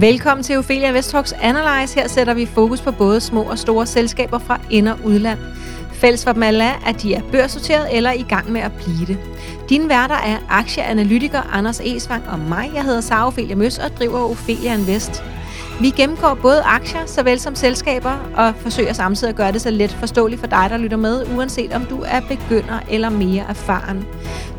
Velkommen til Ophelia Invest Analyze. Her sætter vi fokus på både små og store selskaber fra ind- og udland. Fælles for dem alle er, at de er børsnoteret eller i gang med at blive det. Dine værter er aktieanalytiker Anders Esvang og mig. Jeg hedder Sara Ophelia Møs og driver Ophelia Invest. Vi gennemgår både aktier såvel som selskaber og forsøger samtidig at gøre det så let forståeligt for dig, der lytter med, uanset om du er begynder eller mere erfaren.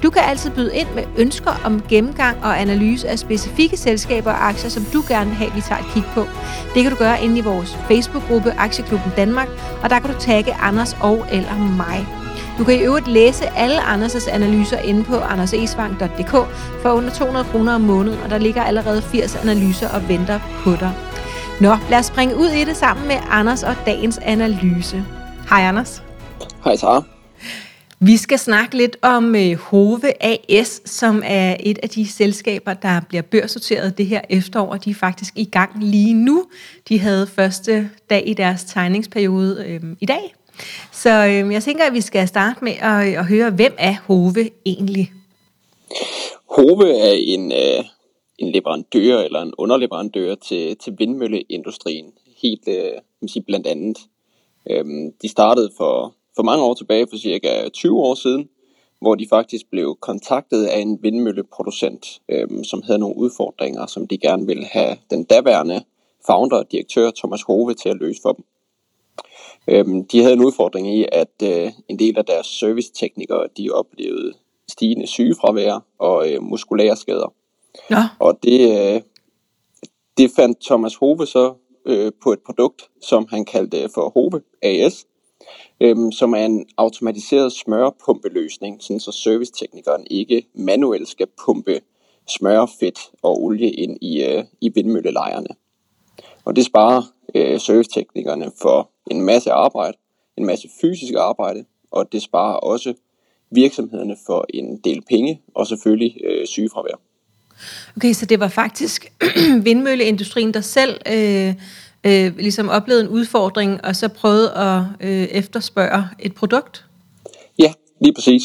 Du kan altid byde ind med ønsker om gennemgang og analyse af specifikke selskaber og aktier, som du gerne vil have, vi tager et kig på. Det kan du gøre inde i vores Facebook-gruppe Aktieklubben Danmark, og der kan du tagge Anders og eller mig. Du kan i øvrigt læse alle Anders' analyser inde på andersesvang.dk for under 200 kroner om måneden, og der ligger allerede 80 analyser og venter på dig. Nå, lad os springe ud i det sammen med Anders og dagens analyse. Hej Anders. Hej Sara. Vi skal snakke lidt om uh, Hove AS, som er et af de selskaber, der bliver børssorteret det her efterår. De er faktisk i gang lige nu. De havde første dag i deres tegningsperiode øh, i dag. Så øh, jeg tænker, at vi skal starte med at, at høre, hvem er Hove egentlig? Hove er en, øh, en leverandør eller en underleverandør til, til vindmølleindustrien, helt øh, sige, blandt andet. Øhm, de startede for, for mange år tilbage, for cirka 20 år siden, hvor de faktisk blev kontaktet af en vindmølleproducent, øhm, som havde nogle udfordringer, som de gerne ville have den daværende founder og direktør Thomas Hove til at løse for dem. Øhm, de havde en udfordring i, at øh, en del af deres serviceteknikere, de oplevede stigende sygefravær og øh, muskulære skader. Ja. Og det, øh, det fandt Thomas Hove så øh, på et produkt, som han kaldte øh, for Hove AS, øh, som er en automatiseret smørpumpeløsning, sådan så serviceteknikeren ikke manuelt skal pumpe smør, fedt og olie ind i, øh, i vindmøllelejerne. Og det sparer øh, serviceteknikerne for en masse arbejde, en masse fysisk arbejde, og det sparer også virksomhederne for en del penge, og selvfølgelig øh, sygefravær. Okay, så det var faktisk vindmølleindustrien, der selv øh, øh, ligesom oplevede en udfordring, og så prøvede at øh, efterspørge et produkt? Ja, lige præcis.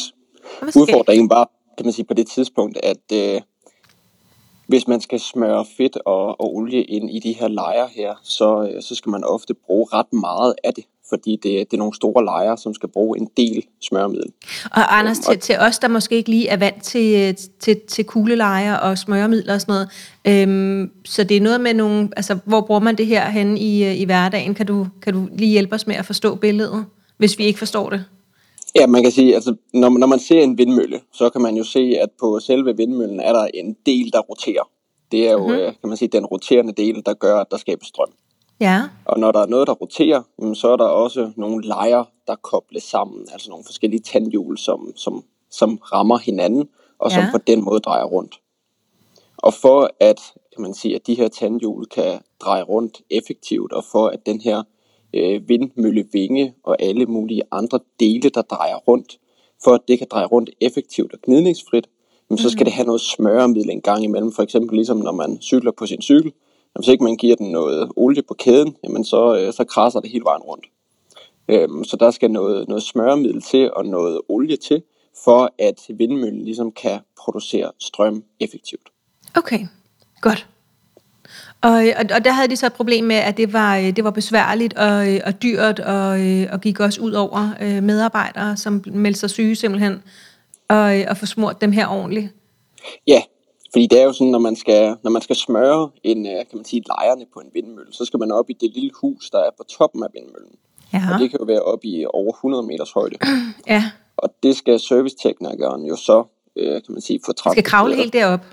Udfordringen var, kan man sige, på det tidspunkt, at øh, hvis man skal smøre fedt og, og olie ind i de her lejer her, så, øh, så skal man ofte bruge ret meget af det fordi det, det er nogle store lejre, som skal bruge en del smøremiddel. Og Anders, til, til os, der måske ikke lige er vant til, til, til kuglelejer og smøremidler og sådan noget, øhm, så det er noget med nogle, altså hvor bruger man det her hen i, i hverdagen? Kan du, kan du lige hjælpe os med at forstå billedet, hvis vi ikke forstår det? Ja, man kan sige, altså når, når man ser en vindmølle, så kan man jo se, at på selve vindmøllen er der en del, der roterer. Det er jo, mm-hmm. kan man sige, den roterende del, der gør, at der skabes strøm. Ja. Og når der er noget, der roterer, så er der også nogle lejer, der kobles sammen, altså nogle forskellige tandhjul, som, som, som rammer hinanden, og som ja. på den måde drejer rundt. Og for at, kan man sige, at de her tandhjul kan dreje rundt effektivt, og for at den her øh, vindmøllevinge og alle mulige andre dele, der drejer rundt, for at det kan dreje rundt effektivt og gnidningsfrit, så skal mhm. det have noget smøremiddel en gang imellem. For eksempel ligesom når man cykler på sin cykel, hvis ikke man giver den noget olie på kæden, jamen så, øh, så krasser det hele vejen rundt. Øhm, så der skal noget, noget smøremiddel til og noget olie til, for at vindmøllen ligesom kan producere strøm effektivt. Okay, godt. Og, og, og der havde de så et problem med, at det var, det var besværligt og, og dyrt, og, og gik også ud over øh, medarbejdere, som meldte sig syge simpelthen, og, og få smurt dem her ordentligt. Ja, fordi det er jo sådan, når man skal, når man skal smøre en, øh, kan man sige, lejerne på en vindmølle, så skal man op i det lille hus, der er på toppen af vindmøllen. Ja. Og det kan jo være op i over 100 meters højde. Ja. Og det skal serviceteknikeren jo så, øh, kan man sige, få. Han skal kravle helt derop.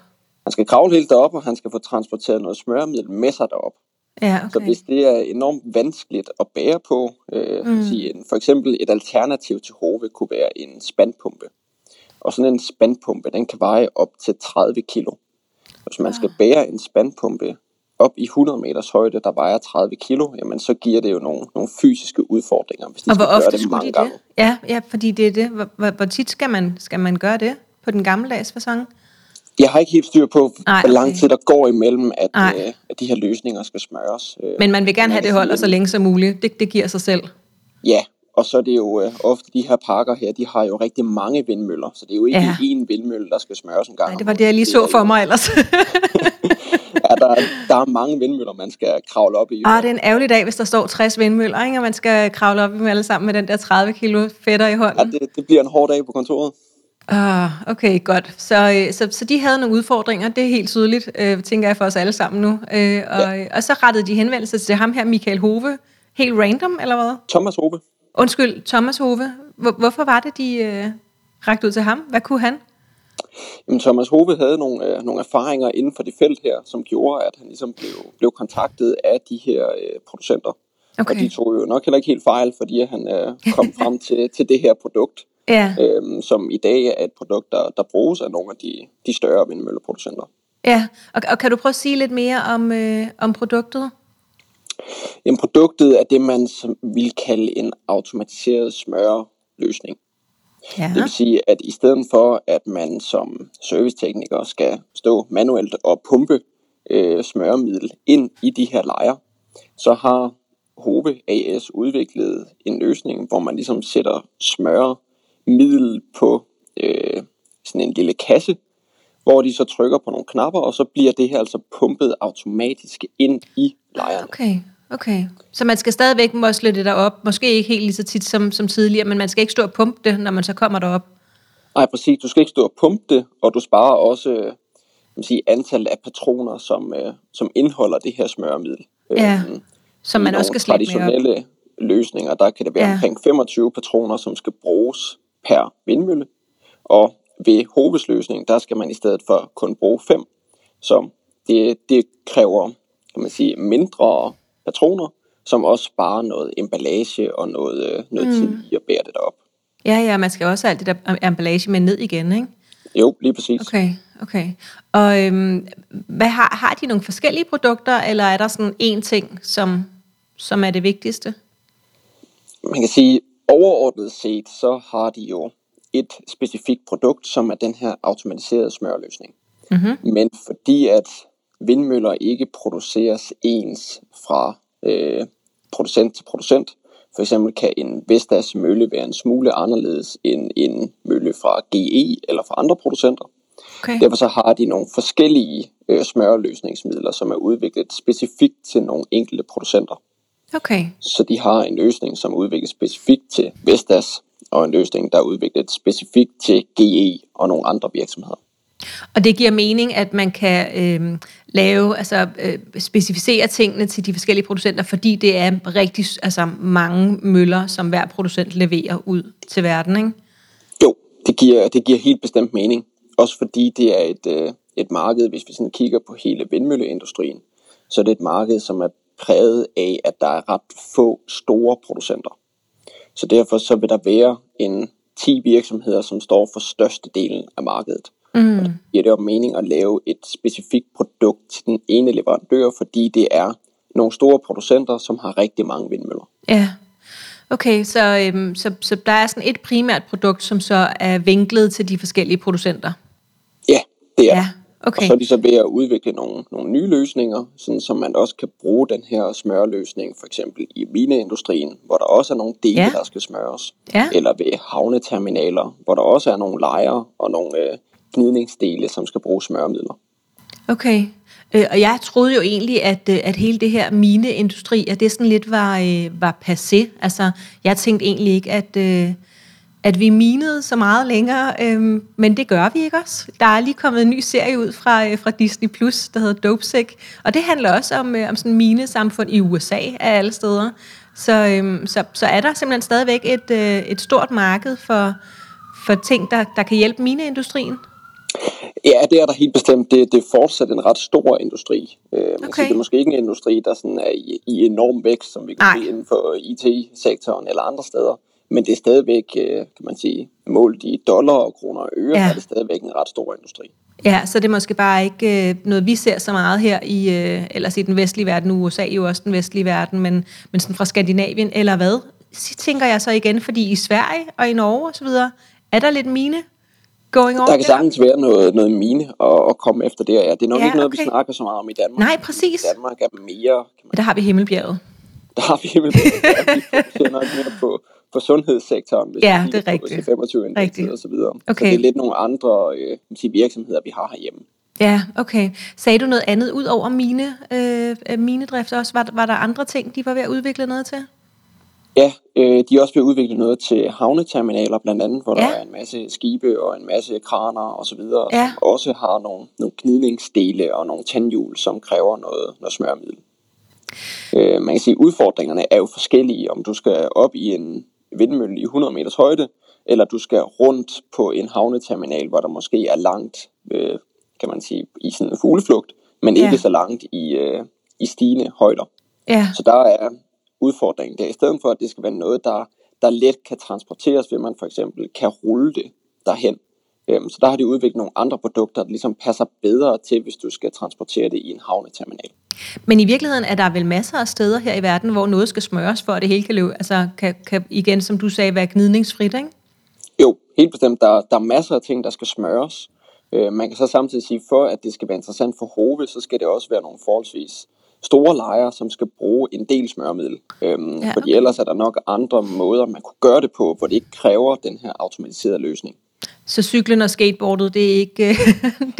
Han skal kravle helt derop, og han skal få transporteret noget smøremiddel med sig derop. Ja, okay. Så hvis det er enormt vanskeligt at bære på, øh, mm. sige, en, for eksempel et alternativ til HV kunne være en spandpumpe. Og sådan en spandpumpe, den kan veje op til 30 kilo. Hvis man skal bære en spandpumpe op i 100 meters højde, der vejer 30 kilo, jamen så giver det jo nogle, nogle fysiske udfordringer, hvis de og hvor skal ofte gøre det mange de gange. Det? Ja, ja, fordi det er det. Hvor, hvor, hvor tit skal man, skal man gøre det på den gammeldags fasong? Jeg har ikke helt styr på, Ej, okay. hvor lang tid der går imellem, at, øh, at de her løsninger skal smøres. Øh, Men man vil gerne have, det holder så længe som muligt. Det, det giver sig selv. Ja, og så er det jo øh, ofte de her parker her, de har jo rigtig mange vindmøller, så det er jo ikke ja. én vindmølle, der skal smøres en gang. Nej, det var det, jeg lige så for mig ellers. ja, der, der er mange vindmøller, man skal kravle op i. Ah, det er en ærgerlig dag, hvis der står 60 vindmøller, ikke? og man skal kravle op i dem alle sammen med den der 30 kilo fætter i hånden. Ja, det, det bliver en hård dag på kontoret. Ah, okay, godt. Så, øh, så, så de havde nogle udfordringer, det er helt tydeligt, øh, tænker jeg for os alle sammen nu. Øh, og, ja. og så rettede de henvendelse til ham her, Michael Hove, helt random, eller hvad? Thomas Hove. Undskyld, Thomas Hove. Hvor, hvorfor var det, de øh, rakte ud til ham? Hvad kunne han? Jamen, Thomas Hove havde nogle, øh, nogle erfaringer inden for det felt her, som gjorde, at han ligesom blev, blev kontaktet af de her øh, producenter. Okay. Og de tog jo nok heller ikke helt fejl, fordi han øh, kom frem til, til det her produkt, ja. øhm, som i dag er et produkt, der, der bruges af nogle af de, de større vindmølleproducenter. Ja, og, og kan du prøve at sige lidt mere om, øh, om produktet? Jamen, produktet er det, man vil kalde en automatiseret smøreløsning. Ja. Det vil sige, at i stedet for, at man som servicetekniker skal stå manuelt og pumpe øh, smøremiddel ind i de her lejer, så har Hove AS udviklet en løsning, hvor man ligesom sætter smøremiddel på øh, sådan en lille kasse, hvor de så trykker på nogle knapper, og så bliver det her altså pumpet automatisk ind i lejerne. Okay, okay. Så man skal stadigvæk mosle det derop, måske ikke helt lige så tit som, som tidligere, men man skal ikke stå og pumpe det, når man så kommer derop. Nej, præcis. Du skal ikke stå og pumpe det, og du sparer også man sige, antallet af patroner, som, øh, som indeholder det her smøremiddel. Ja, øhm, som man også skal slæbe traditionelle med løsninger, der kan det være ja. omkring 25 patroner, som skal bruges per vindmølle. Og ved Hoves løsning, der skal man i stedet for kun bruge 5. Så det, det kræver kan man sige, mindre patroner, som også sparer noget emballage og noget, øh, noget mm. tid i at bære det op. Ja, ja, man skal også have alt det der emballage med ned igen, ikke? Jo, lige præcis. Okay, okay. Og øhm, hvad har, har de nogle forskellige produkter, eller er der sådan en ting, som, som er det vigtigste? Man kan sige, overordnet set, så har de jo et specifikt produkt, som er den her automatiserede smørløsning. Mm-hmm. Men fordi at vindmøller ikke produceres ens fra øh, producent til producent, for eksempel kan en Vestas mølle være en smule anderledes end en mølle fra GE eller fra andre producenter. Okay. Derfor så har de nogle forskellige øh, smørløsningsmidler, som er udviklet specifikt til nogle enkelte producenter. Okay. Så de har en løsning, som er udviklet specifikt til Vestas, og en løsning, der er udviklet specifikt til GE og nogle andre virksomheder. Og det giver mening, at man kan øh, lave, altså øh, specificere tingene til de forskellige producenter, fordi det er rigtig altså, mange møller, som hver producent leverer ud til verden, ikke? Jo, det giver, det giver helt bestemt mening. Også fordi det er et, øh, et marked, hvis vi sådan kigger på hele vindmølleindustrien, så er det et marked, som er præget af, at der er ret få store producenter. Så derfor så vil der være en 10 virksomheder, som står for størstedelen af markedet. Mm. Og det giver det jo mening at lave et specifikt produkt til den ene leverandør, fordi det er nogle store producenter, som har rigtig mange vindmøller. Ja, okay, så, øhm, så, så der er sådan et primært produkt, som så er vinklet til de forskellige producenter? Ja, det er. Ja. Okay. Og så er de så ved at udvikle nogle, nogle nye løsninger, sådan som man også kan bruge den her smørløsning, for eksempel i mineindustrien, hvor der også er nogle dele, ja. der skal smøres. Ja. Eller ved havneterminaler, hvor der også er nogle lejre og nogle øh, gnidningsdele, som skal bruge smøremidler. Okay, øh, og jeg troede jo egentlig, at, øh, at hele det her mineindustri, at det sådan lidt var, øh, var passé. Altså, jeg tænkte egentlig ikke, at, øh, at vi minede så meget længere, øh, men det gør vi ikke også. Der er lige kommet en ny serie ud fra, øh, fra Disney+, Plus, der hedder Dopesick, og det handler også om, øh, om sådan minesamfund i USA af alle steder. Så, øh, så, så er der simpelthen stadigvæk et, øh, et stort marked for, for ting, der, der kan hjælpe mineindustrien. Ja, det er der helt bestemt. Det, det er fortsat en ret stor industri. Øh, okay. sige, det er måske ikke en industri, der sådan er i, i enorm vækst, som vi kan se inden for IT-sektoren eller andre steder. Men det er stadigvæk, øh, kan man sige, målt i dollar og kroner og øre, ja. er det stadigvæk en ret stor industri. Ja, så det er måske bare ikke øh, noget, vi ser så meget her i, øh, ellers i den vestlige verden. USA er jo også den vestlige verden, men, men sådan fra Skandinavien, eller hvad? Så tænker jeg så igen, fordi i Sverige og i Norge osv., er der lidt mine going on Der kan sagtens være noget, noget mine at, at komme efter det. Ja, det er nok ja, ikke noget, okay. vi snakker så meget om i Danmark. Nej, præcis. I Danmark er mere... Kan man... Der har vi Himmelbjerget. Der har vi Himmelbjerget. Der vi fokuserer nok mere på, på sundhedssektoren, hvis ja, det er rigtigt. På 25 rigtigt. og så videre. Okay. Så det er lidt nogle andre øh, sige, virksomheder, vi har herhjemme. Ja, okay. Sagde du noget andet ud over mine, øh, minedrift også? Var, var der andre ting, de var ved at udvikle noget til? Ja, øh, de er også ved at udvikle noget til havneterminaler blandt andet, hvor ja. der er en masse skibe og en masse kraner og så videre, ja. som også har nogle, nogle gnidningsdele og nogle tandhjul, som kræver noget, noget smørmiddel. Øh, man kan sige, at udfordringerne er jo forskellige, om du skal op i en vindmølle i 100 meters højde, eller du skal rundt på en havneterminal, hvor der måske er langt, øh, kan man sige, i sådan en fugleflugt, men ja. ikke så langt i, øh, i stigende højder. Ja. Så der er udfordringen der. I stedet for, at det skal være noget, der, der let kan transporteres, ved man for eksempel kan rulle det derhen. Øhm, så der har de udviklet nogle andre produkter, der ligesom passer bedre til, hvis du skal transportere det i en havneterminal. Men i virkeligheden er der vel masser af steder her i verden, hvor noget skal smøres, for at det hele kan løbe, altså kan, kan igen, som du sagde, være gnidningsfrit, ikke? Jo, helt bestemt. Der, der er masser af ting, der skal smøres. Øh, man kan så samtidig sige, for at det skal være interessant for Hove, så skal det også være nogle forholdsvis store lejre, som skal bruge en del smørmiddel. Øhm, ja, okay. Fordi ellers er der nok andre måder, man kunne gøre det på, hvor det ikke kræver den her automatiserede løsning. Så cyklen og skateboardet, det er ikke det,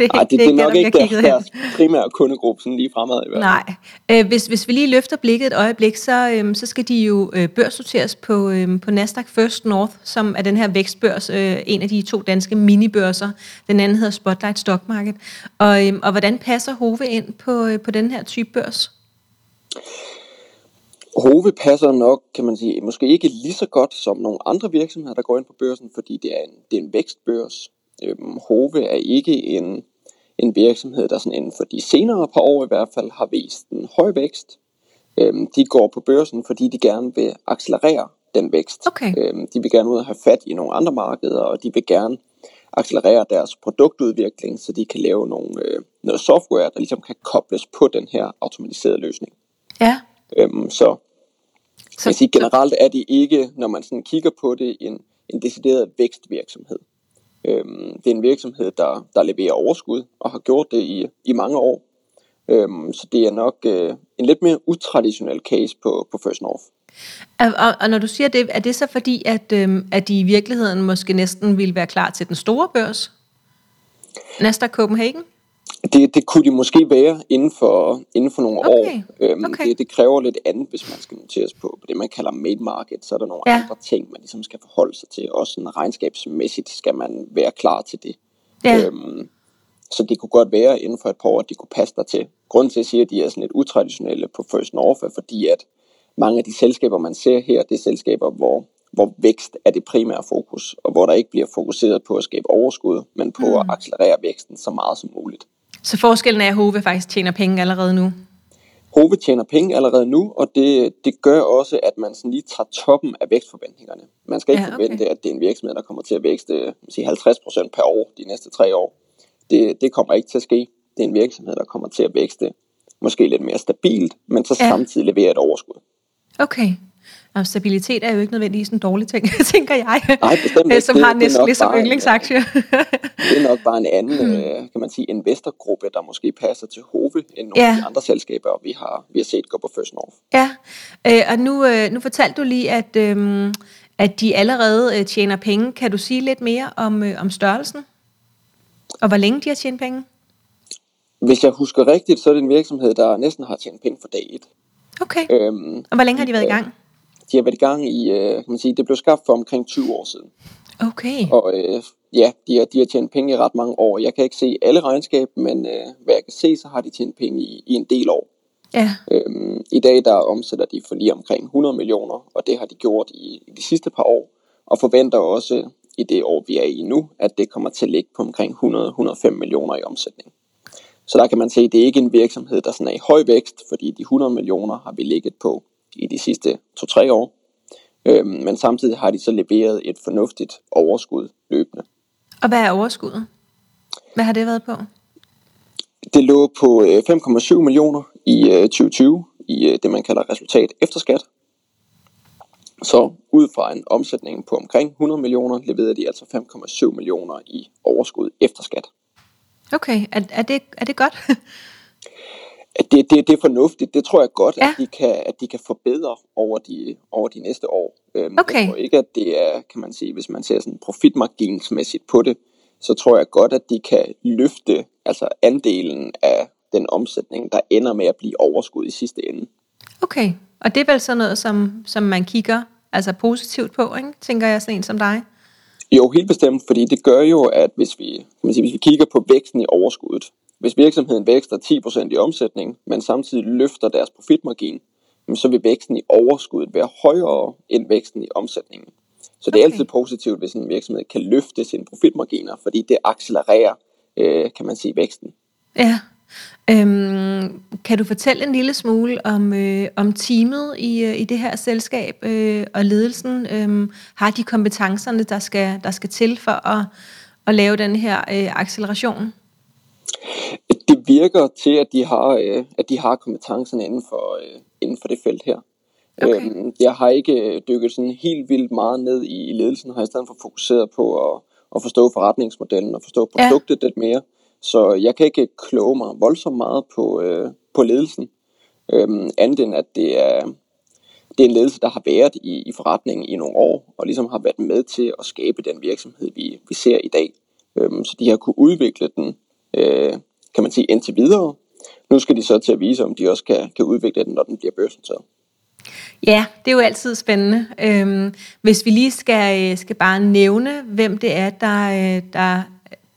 er, Nej, det, det, det er nok der, ikke deres, deres primære kundegruppe sådan lige fremad i hvert Nej. Øh, hvis, hvis vi lige løfter blikket et øjeblik, så, øhm, så skal de jo øh, børssorteres på, øhm, på Nasdaq First North, som er den her vækstbørs, øh, en af de to danske minibørser. Den anden hedder Spotlight Stock Market. Og, øhm, og hvordan passer Hove ind på, øh, på den her type børs? Hove passer nok, kan man sige, måske ikke lige så godt som nogle andre virksomheder, der går ind på børsen, fordi det er en, det er en vækstbørs. Øhm, Hove er ikke en, en virksomhed, der sådan inden for de senere par år i hvert fald har vist en høj vækst. Øhm, de går på børsen, fordi de gerne vil accelerere den vækst. Okay. Øhm, de vil gerne ud og have fat i nogle andre markeder, og de vil gerne accelerere deres produktudvikling, så de kan lave nogle, øh, noget software, der ligesom kan kobles på den her automatiserede løsning. Øhm, så, så jeg sige, generelt er det ikke, når man sådan kigger på det, en, en decideret vækstvirksomhed. Øhm, det er en virksomhed, der, der leverer overskud og har gjort det i, i mange år. Øhm, så det er nok øh, en lidt mere utraditionel case på, på First North. Og, og, og når du siger det, er det så fordi, at, øhm, at de i virkeligheden måske næsten ville være klar til den store børs? Nasdaq Copenhagen? Det, det kunne de måske være inden for, inden for nogle okay. år. Øhm, okay. det, det kræver lidt andet, hvis man skal noteres på, på det, man kalder main market. Så er der nogle ja. andre ting, man ligesom skal forholde sig til. Også sådan regnskabsmæssigt skal man være klar til det. Ja. Øhm, så det kunne godt være inden for et par år, at de kunne passe dig til. Grunden til, at jeg siger, at de er sådan lidt utraditionelle på First North, er fordi, at mange af de selskaber, man ser her, det er selskaber, hvor, hvor vækst er det primære fokus, og hvor der ikke bliver fokuseret på at skabe overskud, men på mm. at accelerere væksten så meget som muligt. Så forskellen er, at Hove faktisk tjener penge allerede nu? Hove tjener penge allerede nu, og det, det gør også, at man sådan lige tager toppen af vækstforventningerne. Man skal ikke ja, okay. forvente, at det er en virksomhed, der kommer til at vækste sige 50% per år de næste tre år. Det, det kommer ikke til at ske. Det er en virksomhed, der kommer til at vækste måske lidt mere stabilt, men så ja. samtidig levere et overskud. Okay. Og stabilitet er jo ikke nødvendigvis en dårlig ting, tænker jeg. Nej, bestemt ikke. Som har næsten ligesom yndlingsaktie. det er nok bare en anden, mm. Øh, kan man sige, investorgruppe, der måske passer til Hove end nogle ja. af de andre selskaber, vi har, vi har set gå på First North. Ja, øh, og nu, øh, nu fortalte du lige, at, øh, at de allerede øh, tjener penge. Kan du sige lidt mere om, øh, om størrelsen? Og hvor længe de har tjent penge? Hvis jeg husker rigtigt, så er det en virksomhed, der næsten har tjent penge for dag et. Okay. Øhm, og hvor længe har de været i gang? De har været i gang i, øh, kan man sige, det blev skabt for omkring 20 år siden. Okay. Og øh, ja, de har, de har tjent penge i ret mange år. Jeg kan ikke se alle regnskab, men øh, hvad jeg kan se, så har de tjent penge i, i en del år. Ja. Øhm, I dag der omsætter de for lige omkring 100 millioner, og det har de gjort i, i de sidste par år, og forventer også i det år, vi er i nu, at det kommer til at ligge på omkring 100-105 millioner i omsætning. Så der kan man se, at det er ikke en virksomhed, der sådan er i høj vækst, fordi de 100 millioner har vi ligget på i de sidste 2-3 år. Øhm, men samtidig har de så leveret et fornuftigt overskud løbende. Og hvad er overskuddet? Hvad har det været på? Det lå på 5,7 øh, millioner i 2020 øh, i øh, det, man kalder resultat efter skat. Så ud fra en omsætning på omkring 100 millioner, leverede de altså 5,7 millioner i overskud efter skat. Okay, er, er, det, er det godt? det, det, det er fornuftigt. Det tror jeg godt, ja. at, de kan, at de kan forbedre over de, over de næste år. Øhm, okay. Jeg tror ikke, at det er, kan man sige, hvis man ser sådan profitmarginsmæssigt på det, så tror jeg godt, at de kan løfte altså andelen af den omsætning, der ender med at blive overskud i sidste ende. Okay, og det er vel sådan noget, som, som man kigger altså positivt på, ikke? tænker jeg sådan en som dig? Jo, helt bestemt, fordi det gør jo, at hvis vi, kan man sige, hvis vi kigger på væksten i overskuddet, hvis virksomheden vækster 10% i omsætning, men samtidig løfter deres profitmargin, så vil væksten i overskuddet være højere end væksten i omsætningen. Så det er okay. altid positivt, hvis en virksomhed kan løfte sine profitmarginer, fordi det accelererer, øh, kan man sige, væksten. Ja. Øhm, kan du fortælle en lille smule om, øh, om teamet i, øh, i det her selskab øh, og ledelsen? Øh, har de kompetencerne, der skal, der skal til for at, at lave den her øh, acceleration? Det virker til, at de har, øh, at de har kompetencerne inden for, øh, inden for det felt her. Okay. Øhm, jeg har ikke dykket sådan helt vildt meget ned i ledelsen, har i stedet for fokuseret på at, at forstå forretningsmodellen og forstå produktet ja. lidt mere. Så jeg kan ikke kloge mig voldsomt meget på, øh, på ledelsen, øhm, andet end at det er, det er en ledelse, der har været i, i forretningen i nogle år, og ligesom har været med til at skabe den virksomhed, vi, vi ser i dag. Øhm, så de har kunne udvikle den, øh, kan man sige, indtil videre. Nu skal de så til at vise, om de også kan, kan udvikle den, når den bliver børsnoteret. Ja, det er jo altid spændende. Øhm, hvis vi lige skal, øh, skal bare nævne, hvem det er, der, øh, der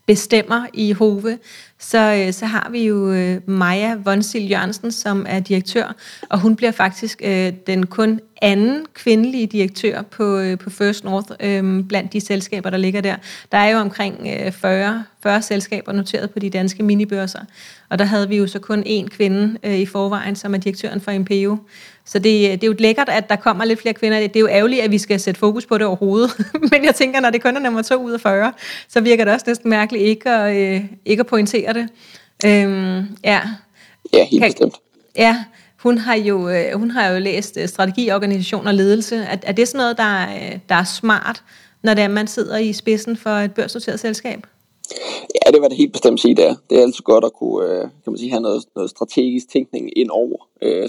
bestemmer i Hove, så, øh, så har vi jo øh, Maja Vonsil Jørgensen, som er direktør, og hun bliver faktisk øh, den kun anden kvindelige direktør på, øh, på First North øh, blandt de selskaber, der ligger der. Der er jo omkring øh, 40, 40 selskaber noteret på de danske minibørser, og der havde vi jo så kun én kvinde øh, i forvejen, som er direktøren for Impeo. Så det, det er jo lækkert, at der kommer lidt flere kvinder. Det er jo ærgerligt, at vi skal sætte fokus på det overhovedet. Men jeg tænker, når det kun er nummer to ud af 40, så virker det også næsten mærkeligt ikke at, øh, ikke at pointere det. Øhm, ja. ja, helt bestemt. Ja, hun har jo, øh, hun har jo læst øh, strategi, organisation og ledelse. Er, er det sådan noget, der er, der er smart, når det er, man sidder i spidsen for et børsnoteret selskab? Ja, det var det helt bestemt sige, der. Det er altid godt at kunne øh, kan man sige, have noget, noget strategisk tænkning ind over,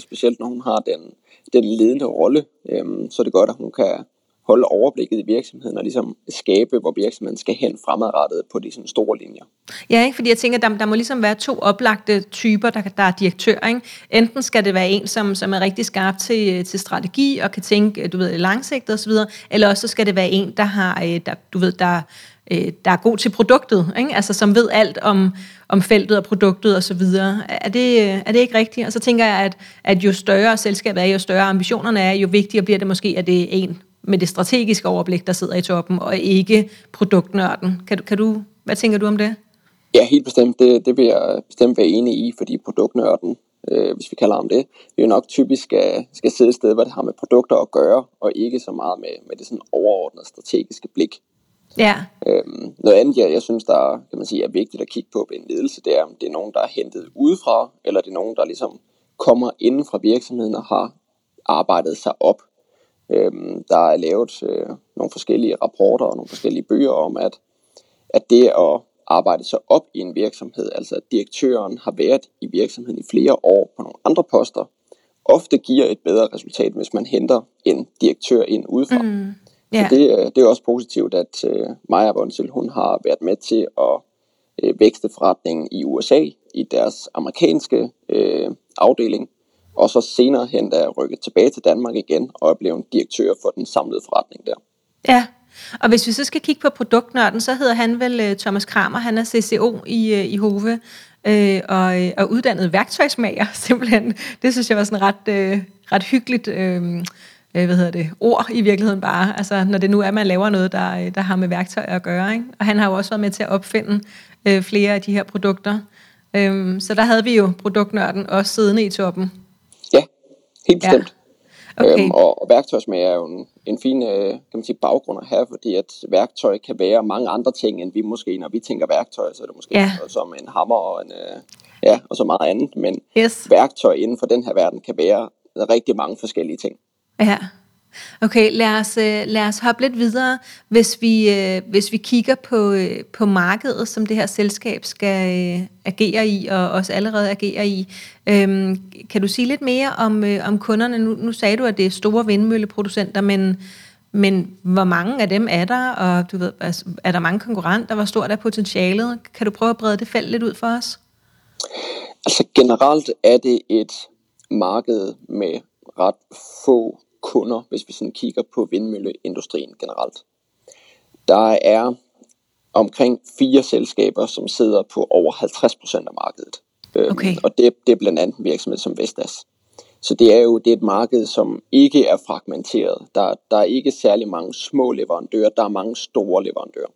specielt når hun har den, den ledende rolle. så er det godt, at hun kan holde overblikket i virksomheden og ligesom skabe, hvor virksomheden skal hen fremadrettet på de sådan store linjer. Ja, ikke? fordi jeg tænker, der, der må ligesom være to oplagte typer, der, der er direktør. Ikke? Enten skal det være en, som, som er rigtig skarp til, til strategi og kan tænke, du ved, langsigtet osv., eller også så skal det være en, der har, øh, der, du ved, der øh, der er god til produktet, ikke? Altså, som ved alt om, om feltet og produktet og så videre. Er det, øh, er det ikke rigtigt? Og så tænker jeg, at, at jo større selskabet er, jo større ambitionerne er, jo vigtigere bliver det måske, at det er en med det strategiske overblik, der sidder i toppen, og ikke produktnørden. Kan du, kan du, hvad tænker du om det? Ja, helt bestemt. Det, det vil jeg bestemt være enig i, fordi produktnørden, øh, hvis vi kalder ham det, det er jo nok typisk skal, skal sidde et sted, hvor det har med produkter at gøre, og ikke så meget med, med det sådan overordnede strategiske blik. Ja. Øhm, noget andet, jeg, jeg synes, der kan man sige, er vigtigt at kigge på ved en ledelse, det er, om det er nogen, der er hentet udefra, eller det er nogen, der ligesom kommer inden fra virksomheden og har arbejdet sig op Øhm, der er lavet øh, nogle forskellige rapporter og nogle forskellige bøger om, at, at det at arbejde sig op i en virksomhed, altså at direktøren har været i virksomheden i flere år på nogle andre poster, ofte giver et bedre resultat, hvis man henter en direktør ind udefra. Mm. Yeah. Så det, øh, det er også positivt, at uh, Maja Bonsel, hun har været med til at vækste forretningen i USA, i deres amerikanske uh, afdeling, og så senere hen er rykket tilbage til Danmark igen, og jeg blev en direktør for den samlede forretning der. Ja, og hvis vi så skal kigge på produktnørden, så hedder han vel øh, Thomas Kramer, han er CCO i, øh, i Hove, øh, og, øh, og uddannet værktøjsmager simpelthen. Det synes jeg var sådan ret, øh, ret hyggeligt øh, hvad hedder det, ord i virkeligheden bare, altså når det nu er, at man laver noget, der, der har med værktøj at gøre. Ikke? Og han har jo også været med til at opfinde øh, flere af de her produkter. Uh, så der havde vi jo produktnørden også siddende i toppen. Helt bestemt. Ja. Okay. Øhm, og, og værktøjsmager er jo en, en fin øh, kan man sige, baggrund at have, fordi at værktøj kan være mange andre ting, end vi måske, når vi tænker værktøj, så er det måske ja. som en hammer og, en, øh, ja, og så meget andet. Men yes. værktøj inden for den her verden kan være rigtig mange forskellige ting. Ja. Okay, lad os, øh, lad os hoppe lidt videre. Hvis vi, øh, hvis vi kigger på, øh, på markedet, som det her selskab skal agere i, og også allerede agerer i, øhm, kan du sige lidt mere om, om kunderne? Nu, nu sagde du, at det er store vindmølleproducenter, men, Men hvor mange af dem er der, og du ved, er der mange konkurrenter? Hvor stort er potentialet? Kan du prøve at brede det felt lidt ud for os? Altså generelt er det et marked med ret få kunder, hvis vi sådan kigger på vindmølleindustrien generelt. Der er omkring fire selskaber, som sidder på over 50% af markedet. Øhm, okay. Og det, det er blandt andet en virksomhed som Vestas. Så det er jo det er et marked, som ikke er fragmenteret. Der, der er ikke særlig mange små leverandører, der er mange store leverandører.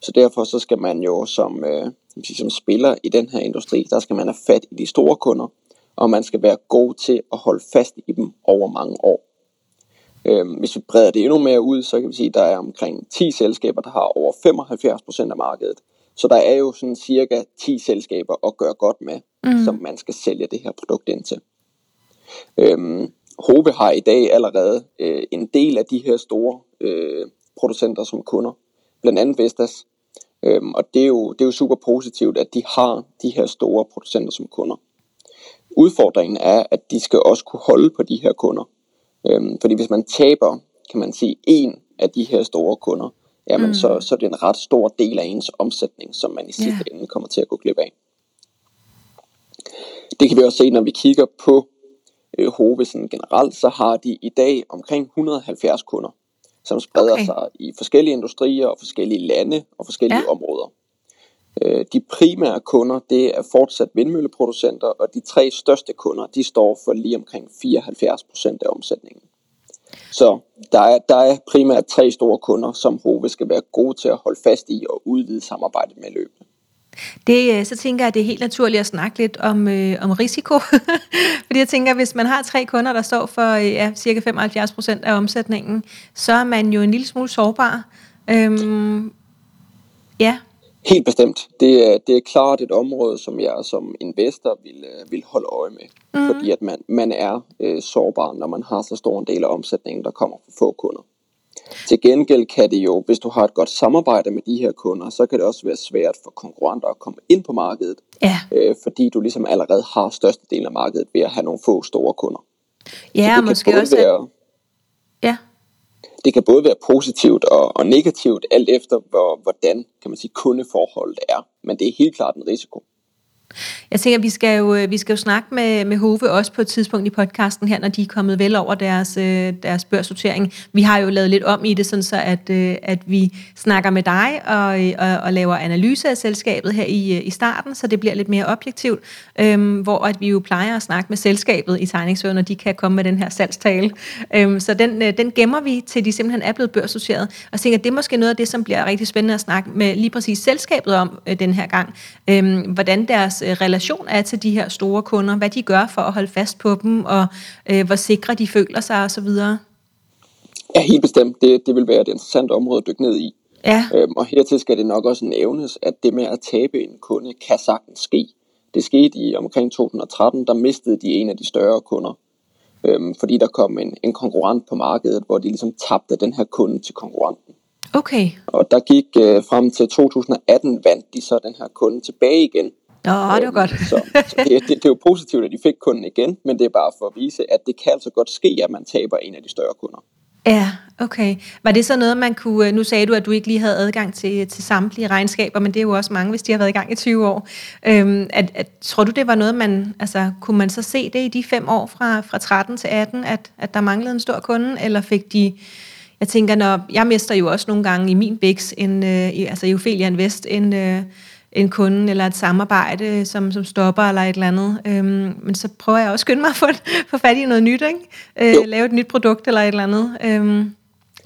Så derfor så skal man jo som, øh, som spiller i den her industri, der skal man have fat i de store kunder, og man skal være god til at holde fast i dem over mange år. Øhm, hvis vi breder det endnu mere ud, så kan vi sige, at der er omkring 10 selskaber, der har over 75% af markedet. Så der er jo sådan cirka 10 selskaber at gøre godt med, mm. som man skal sælge det her produkt ind til. Øhm, Hove har i dag allerede øh, en del af de her store øh, producenter som kunder, blandt andet Vestas. Øhm, og det er, jo, det er jo super positivt, at de har de her store producenter som kunder. Udfordringen er, at de skal også kunne holde på de her kunder. Øhm, fordi hvis man taber, kan man sige, en af de her store kunder, jamen mm. så, så er det en ret stor del af ens omsætning, som man i sidste yeah. ende kommer til at gå glip af. Det kan vi også se, når vi kigger på øh, Hovesen generelt, så har de i dag omkring 170 kunder, som spreder okay. sig i forskellige industrier og forskellige lande og forskellige ja. områder. Øh, de primære kunder, det er fortsat vindmølleproducenter, og de tre største kunder, de står for lige omkring 74% af omsætningen. Så der er, der er primært tre store kunder, som Hove skal være gode til at holde fast i og udvide samarbejdet med løbende. Det, øh, så tænker jeg, at det er helt naturligt at snakke lidt om, øh, om risiko. Fordi jeg tænker, at hvis man har tre kunder, der står for øh, ja, cirka 75 procent af omsætningen, så er man jo en lille smule sårbar. Øhm, ja. Helt bestemt. Det er, det er klart et område, som jeg som investor vil, øh, vil holde øje med. Mm. Fordi at man, man er øh, sårbar, når man har så stor en del af omsætningen, der kommer fra få kunder. Til gengæld kan det jo, hvis du har et godt samarbejde med de her kunder, så kan det også være svært for konkurrenter at komme ind på markedet. Ja. Øh, fordi du ligesom allerede har størstedelen af markedet ved at have nogle få store kunder. Ja, det måske også. Være, ja. Det kan både være positivt og, og negativt, alt efter hvor, hvordan kan man sige, kundeforholdet er. Men det er helt klart en risiko. Jeg tænker, vi skal jo, øh, vi skal jo snakke med, med Hove også på et tidspunkt i podcasten her, når de er kommet vel over deres, øh, deres børssortering. Vi har jo lavet lidt om i det, sådan så at, øh, at vi snakker med dig og, og, og laver analyse af selskabet her i, i starten, så det bliver lidt mere objektivt, øhm, hvor at vi jo plejer at snakke med selskabet i tegningsøen, når de kan komme med den her salgstale. Øhm, så den, den gemmer vi til de simpelthen er blevet børssorteret. Og jeg tænker, det er måske noget af det, som bliver rigtig spændende at snakke med lige præcis selskabet om øh, den her gang. Øhm, hvordan deres øh, relation er til de her store kunder, hvad de gør for at holde fast på dem, og øh, hvor sikre de føler sig osv.? Ja, helt bestemt. Det, det vil være et interessant område at dykke ned i. Ja. Øhm, og hertil skal det nok også nævnes, at det med at tabe en kunde kan sagtens ske. Det skete i omkring 2013, der mistede de en af de større kunder. Øhm, fordi der kom en, en konkurrent på markedet, hvor de ligesom tabte den her kunde til konkurrenten. Okay. Og der gik øh, frem til 2018, vandt de så den her kunde tilbage igen. Nå, det var godt. så, så det, det, det er jo positivt, at de fik kunden igen, men det er bare for at vise, at det kan altså godt ske, at man taber en af de større kunder. Ja, okay. Var det så noget, man kunne... Nu sagde du, at du ikke lige havde adgang til, til samtlige regnskaber, men det er jo også mange, hvis de har været i gang i 20 år. Øhm, at, at, tror du, det var noget, man... Altså, kunne man så se det i de fem år fra, fra 13 til 18, at, at der manglede en stor kunde, eller fik de... Jeg tænker, når jeg mister jo også nogle gange i min BIX, en, øh, altså i Ophelia Invest, en... Øh, en kunde eller et samarbejde, som, som stopper eller et eller andet. Øhm, men så prøver jeg også skynde mig at få, få fat i noget nyt, ikke? Øh, lave et nyt produkt eller et eller andet. Øhm,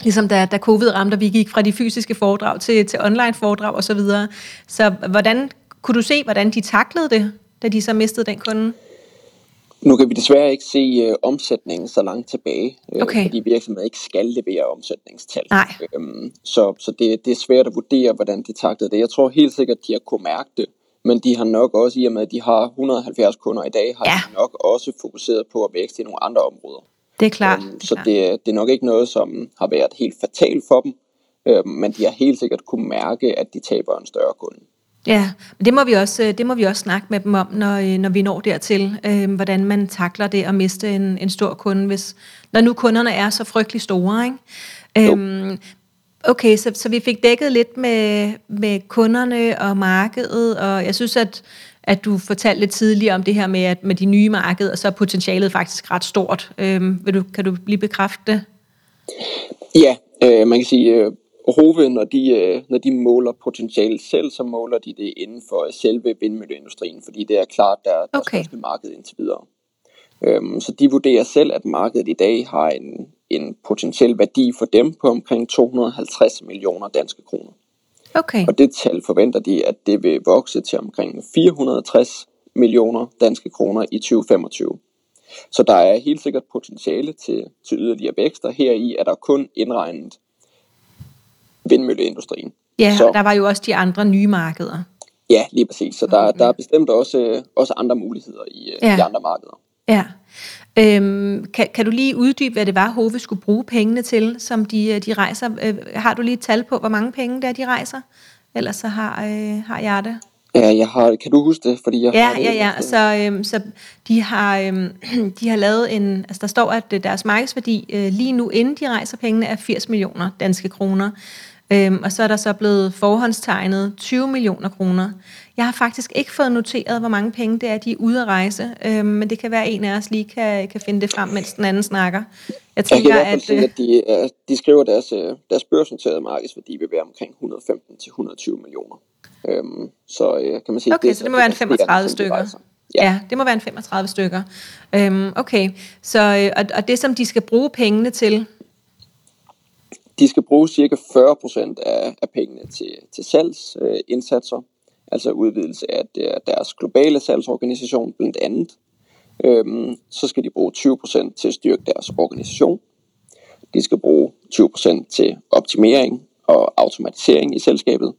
ligesom da, da covid ramte, og vi gik fra de fysiske foredrag til, til online foredrag osv. Så, videre. så hvordan kunne du se, hvordan de taklede det, da de så mistede den kunde? Nu kan vi desværre ikke se uh, omsætningen så langt tilbage, uh, okay. fordi virksomheder ikke skal levere omsætningstal. Nej. Um, så så det, det er svært at vurdere, hvordan de taklede det. Jeg tror helt sikkert, de har kunne mærke det, men de har nok også, i og med at de har 170 kunder i dag, har ja. de nok også fokuseret på at vækste i nogle andre områder. Det er klart. Um, det er så klart. Det, det er nok ikke noget, som har været helt fatalt for dem, um, men de har helt sikkert kunne mærke, at de taber en større kunde. Ja, det må vi også, det må vi også snakke med dem om, når, når vi når dertil, øh, hvordan man takler det at miste en, en stor kunde, hvis, når nu kunderne er så frygtelig store. Ikke? Øhm, okay, så, så vi fik dækket lidt med, med kunderne og markedet, og jeg synes, at, at du fortalte lidt tidligere om det her med, at med de nye markeder, så er potentialet faktisk ret stort. Øhm, vil du, kan du lige bekræfte det? Ja, øh, man kan sige, øh, Hove, når de, øh, når de måler potentiale selv, så måler de det inden for selve vindmølleindustrien, fordi det er klart, der er okay. største marked indtil videre. Øhm, så de vurderer selv, at markedet i dag har en, en potentiel værdi for dem på omkring 250 millioner danske kroner. Okay. Og det tal forventer de, at det vil vokse til omkring 460 millioner danske kroner i 2025. Så der er helt sikkert potentiale til, til yderligere vækst, og heri er der kun indregnet vindmølleindustrien. Ja, så, der var jo også de andre nye markeder. Ja, lige præcis. Så der, der er bestemt også, også andre muligheder i, ja. i andre markeder. Ja. Øhm, kan, kan du lige uddybe, hvad det var, Hove skulle bruge pengene til, som de, de rejser? Øh, har du lige et tal på, hvor mange penge der de rejser? Ellers så har, øh, har jeg det. Ja, jeg har, kan du huske det? Fordi jeg ja, har det, ja, ja. Så, øhm, så de, har, øhm, de har lavet en... Altså der står, at deres markedsværdi øh, lige nu, inden de rejser pengene, er 80 millioner danske kroner. Øhm, og så er der så blevet forhåndstegnet 20 millioner kroner. Jeg har faktisk ikke fået noteret, hvor mange penge det er, de er ude at rejse, øhm, men det kan være, at en af os lige kan, kan finde det frem, mens den anden snakker. Jeg tænker, jeg at, sige, at de, de skriver, deres, øh, deres børsnoterede markedsværdi vil være omkring 115-120 millioner. Øhm, så øh, kan man sige, okay, det, så det må være en 35 stykker. Ja. ja, det må være en 35 stykker. Øhm, okay, så, øh, og, og det som de skal bruge pengene til, de skal bruge cirka 40% af, af pengene til, til salgsindsatser, øh, altså udvidelse af deres globale salgsorganisation blandt andet. Øhm, så skal de bruge 20% til at styrke deres organisation. De skal bruge 20% til optimering og automatisering i selskabet.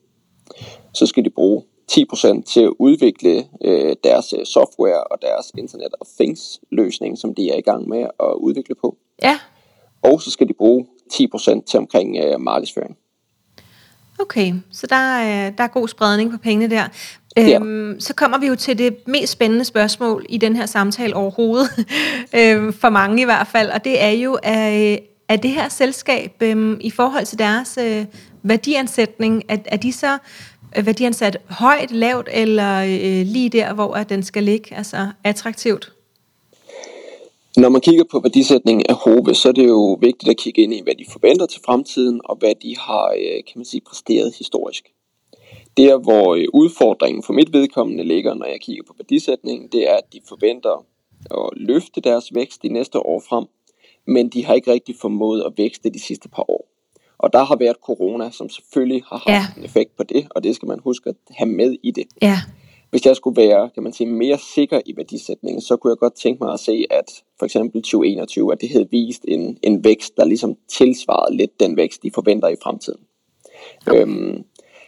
Så skal de bruge 10% til at udvikle øh, deres øh, software og deres Internet of Things løsning, som de er i gang med at udvikle på. Ja. Og så skal de bruge 10% til omkring øh, markedsføring. Okay, så der er, der er god spredning på pengene der. Øhm, ja. Så kommer vi jo til det mest spændende spørgsmål i den her samtale overhovedet, øhm, for mange i hvert fald, og det er jo, er, er det her selskab øhm, i forhold til deres øh, værdiansætning, er, er de så værdiansat højt, lavt eller øh, lige der, hvor den skal ligge, altså attraktivt? Når man kigger på værdisætningen af Hove, så er det jo vigtigt at kigge ind i, hvad de forventer til fremtiden, og hvad de har øh, kan man sige, præsteret historisk. Der, hvor øh, udfordringen for mit vedkommende ligger, når jeg kigger på værdisætningen, det er, at de forventer at løfte deres vækst de næste år frem, men de har ikke rigtig formået at vækste de sidste par år. Og der har været corona, som selvfølgelig har haft ja. en effekt på det, og det skal man huske at have med i det. Ja hvis jeg skulle være kan man sige, mere sikker i værdisætningen, så kunne jeg godt tænke mig at se, at for eksempel 2021, at det havde vist en, en vækst, der ligesom tilsvarede lidt den vækst, de forventer i fremtiden. Okay. Øhm,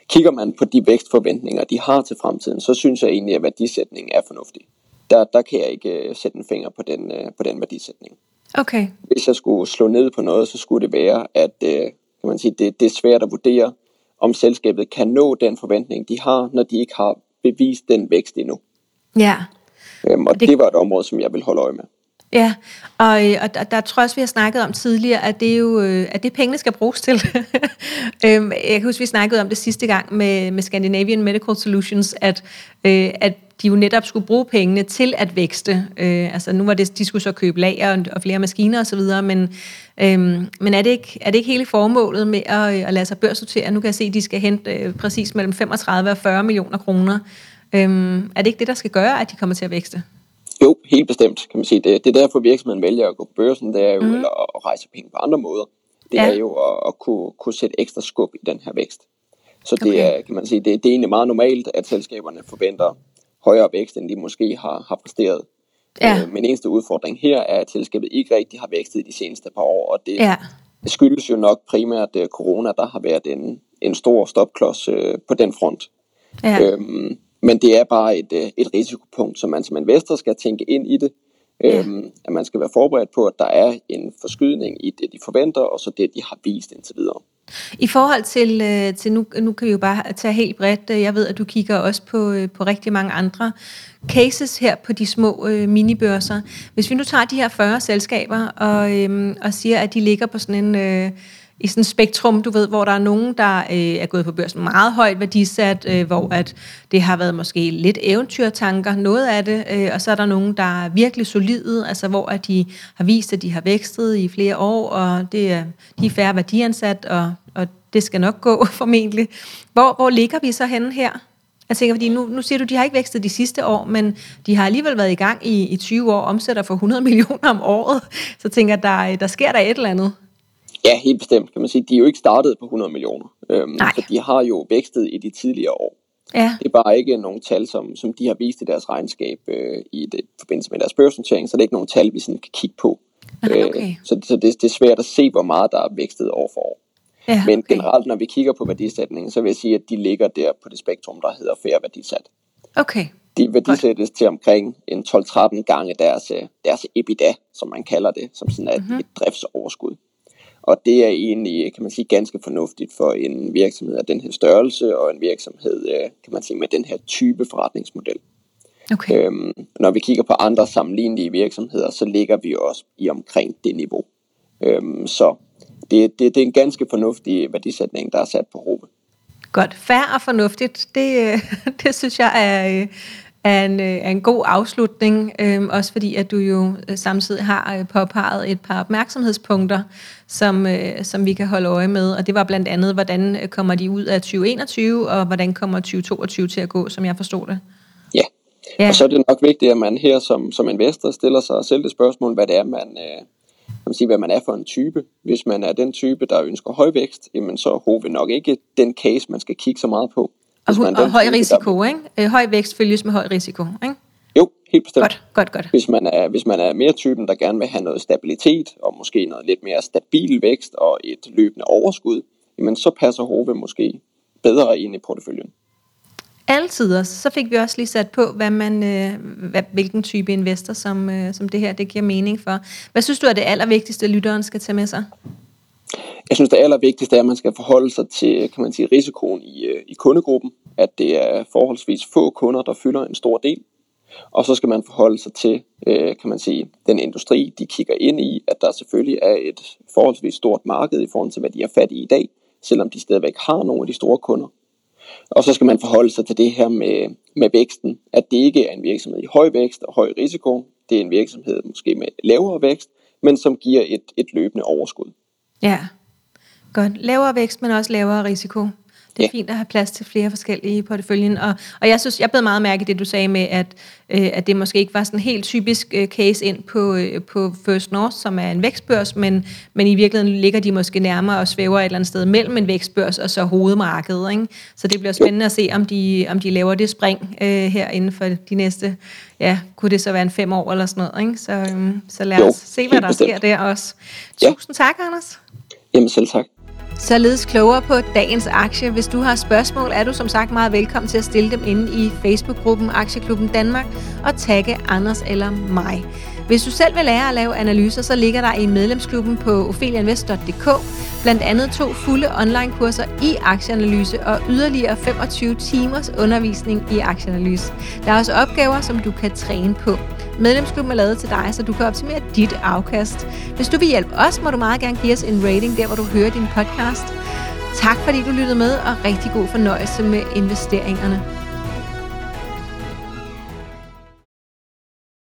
kigger man på de vækstforventninger, de har til fremtiden, så synes jeg egentlig, at værdisætningen er fornuftig. Der, der kan jeg ikke uh, sætte en finger på den, uh, på den værdisætning. Okay. Hvis jeg skulle slå ned på noget, så skulle det være, at uh, kan man sige, det, det er svært at vurdere, om selskabet kan nå den forventning, de har, når de ikke har bevist den vækst endnu. Ja. Øhm, og det, det var et område, som jeg vil holde øje med. Ja, og, øh, og der, der tror jeg også, vi har snakket om tidligere, at det er jo øh, at det pengene skal bruges til. Øhm, jeg kan huske, vi snakkede om det sidste gang med, med Scandinavian Medical Solutions, at, øh, at de jo netop skulle bruge pengene til at vækste. Øh, altså nu var det, de skulle så købe lager og, og flere maskiner osv., men, øh, men er, det ikke, er det ikke hele formålet med at, at lade sig børsnotere? Nu kan jeg se, at de skal hente øh, præcis mellem 35 og 40 millioner kroner. Øhm, er det ikke det, der skal gøre, at de kommer til at vækste? Jo, helt bestemt, kan man sige. Det, det er derfor virksomheden vælger at gå på børsen, det er jo, mm. eller at rejse penge på andre måder. Det ja. er jo at, at kunne, kunne sætte ekstra skub i den her vækst. Så det okay. er, kan man sige, det, det er egentlig meget normalt, at selskaberne forventer højere vækst, end de måske har, har præsteret. Ja. Øh, men eneste udfordring her er, at selskabet ikke rigtig har vækstet de seneste par år, og det, ja. skyldes jo nok primært uh, corona, der har været en, en stor stopklods uh, på den front. Ja. Øhm, men det er bare et, uh, et risikopunkt, som man som investor skal tænke ind i det. Ja. Øhm, at man skal være forberedt på, at der er en forskydning i det, de forventer, og så det, de har vist indtil videre. I forhold til, øh, til nu, nu kan vi jo bare tage helt bredt, jeg ved, at du kigger også på, øh, på rigtig mange andre cases her på de små øh, minibørser. Hvis vi nu tager de her 40 selskaber og, øh, og siger, at de ligger på sådan en... Øh, i sådan et spektrum, du ved, hvor der er nogen, der øh, er gået på børsen meget højt værdisat, øh, hvor at det har været måske lidt eventyrtanker, noget af det, øh, og så er der nogen, der er virkelig solide, altså hvor at de har vist, at de har vækstet i flere år, og det er, de er færre værdiansat, og, og det skal nok gå formentlig. Hvor, hvor ligger vi så henne her? Altså, jeg tænker, fordi nu, nu siger du, de har ikke vækstet de sidste år, men de har alligevel været i gang i, i 20 år, omsætter for 100 millioner om året. Så tænker jeg, der, der sker der et eller andet. Ja, helt bestemt, kan man sige. De er jo ikke startet på 100 millioner. Øhm, så de har jo vækstet i de tidligere år. Ja. Det er bare ikke nogle tal, som, som de har vist i deres regnskab øh, i det, forbindelse med deres børsnotering, så det er ikke nogle tal, vi sådan kan kigge på. Okay. Øh, så så det, det er svært at se, hvor meget der er vækstet år for år. Ja, okay. Men generelt, når vi kigger på værdisætningen, så vil jeg sige, at de ligger der på det spektrum, der hedder færre værdisat. Okay. De værdisættes til omkring en 12-13 gange deres, øh, deres EBITDA, som man kalder det, som sådan er mm-hmm. et driftsoverskud. Og det er egentlig, kan man sige, ganske fornuftigt for en virksomhed af den her størrelse, og en virksomhed, øh, kan man sige, med den her type forretningsmodel. Okay. Øhm, når vi kigger på andre sammenlignelige virksomheder, så ligger vi også i omkring det niveau. Øhm, så det, det, det er en ganske fornuftig værdisætning, der er sat på Rove. Godt. Færre og fornuftigt, det, øh, det synes jeg er, øh, er en, øh, er en god afslutning, øh, også fordi at du jo øh, samtidig har øh, påpeget et par opmærksomhedspunkter, som, øh, som vi kan holde øje med, og det var blandt andet, hvordan kommer de ud af 2021, og hvordan kommer 2022 til at gå, som jeg forstod det. Ja, ja. og så er det nok vigtigt, at man her som, som investor stiller sig selv det spørgsmål, hvad det er, man, øh, man sige, hvad man er for en type. Hvis man er den type, der ønsker høj vækst, jamen så er HV nok ikke den case, man skal kigge så meget på. Og, man og høj risiko, ikke? Øh, høj vækst følges med høj risiko, ikke? Jo, helt bestemt. Godt, godt, godt. Hvis man, er, hvis man er mere typen, der gerne vil have noget stabilitet, og måske noget lidt mere stabil vækst og et løbende overskud, jamen så passer HV måske bedre ind i porteføljen altid så fik vi også lige sat på, hvad man, øh, hvad, hvilken type investor, som, øh, som det her det giver mening for. Hvad synes du er det allervigtigste, lytteren skal tage med sig? Jeg synes, det allervigtigste er, at man skal forholde sig til kan man sige, risikoen i, øh, i kundegruppen, at det er forholdsvis få kunder, der fylder en stor del. Og så skal man forholde sig til, øh, kan man sige, den industri, de kigger ind i, at der selvfølgelig er et forholdsvis stort marked i forhold til, hvad de er fat i i dag, selvom de stadigvæk har nogle af de store kunder. Og så skal man forholde sig til det her med, med væksten, at det ikke er en virksomhed i høj vækst og høj risiko. Det er en virksomhed måske med lavere vækst, men som giver et, et løbende overskud. Ja, godt. Lavere vækst, men også lavere risiko. Det er ja. fint at have plads til flere forskellige i porteføljen. Og, og jeg synes, jeg blev meget mærke det, du sagde med, at, øh, at det måske ikke var sådan en helt typisk øh, case ind på, øh, på First North, som er en vækstbørs, men, men i virkeligheden ligger de måske nærmere og svæver et eller andet sted mellem en vækstbørs og så hovedmarkedet. Ikke? Så det bliver spændende at se, om de, om de laver det spring øh, her inden for de næste, ja, kunne det så være en fem år eller sådan noget. Ikke? Så, øh, så lad os jo, se, hvad der sker der også. Tusind ja. tak, Anders. Jamen selv tak. Således klogere på dagens aktie. Hvis du har spørgsmål, er du som sagt meget velkommen til at stille dem inde i Facebook-gruppen Aktieklubben Danmark og tagge Anders eller mig. Hvis du selv vil lære at lave analyser, så ligger der i medlemsklubben på ophelianvest.dk blandt andet to fulde online-kurser i aktieanalyse og yderligere 25 timers undervisning i aktieanalyse. Der er også opgaver, som du kan træne på. Medlemsklubben er lavet til dig, så du kan optimere dit afkast. Hvis du vil hjælpe os, må du meget gerne give os en rating der, hvor du hører din podcast. Tak fordi du lyttede med, og rigtig god fornøjelse med investeringerne.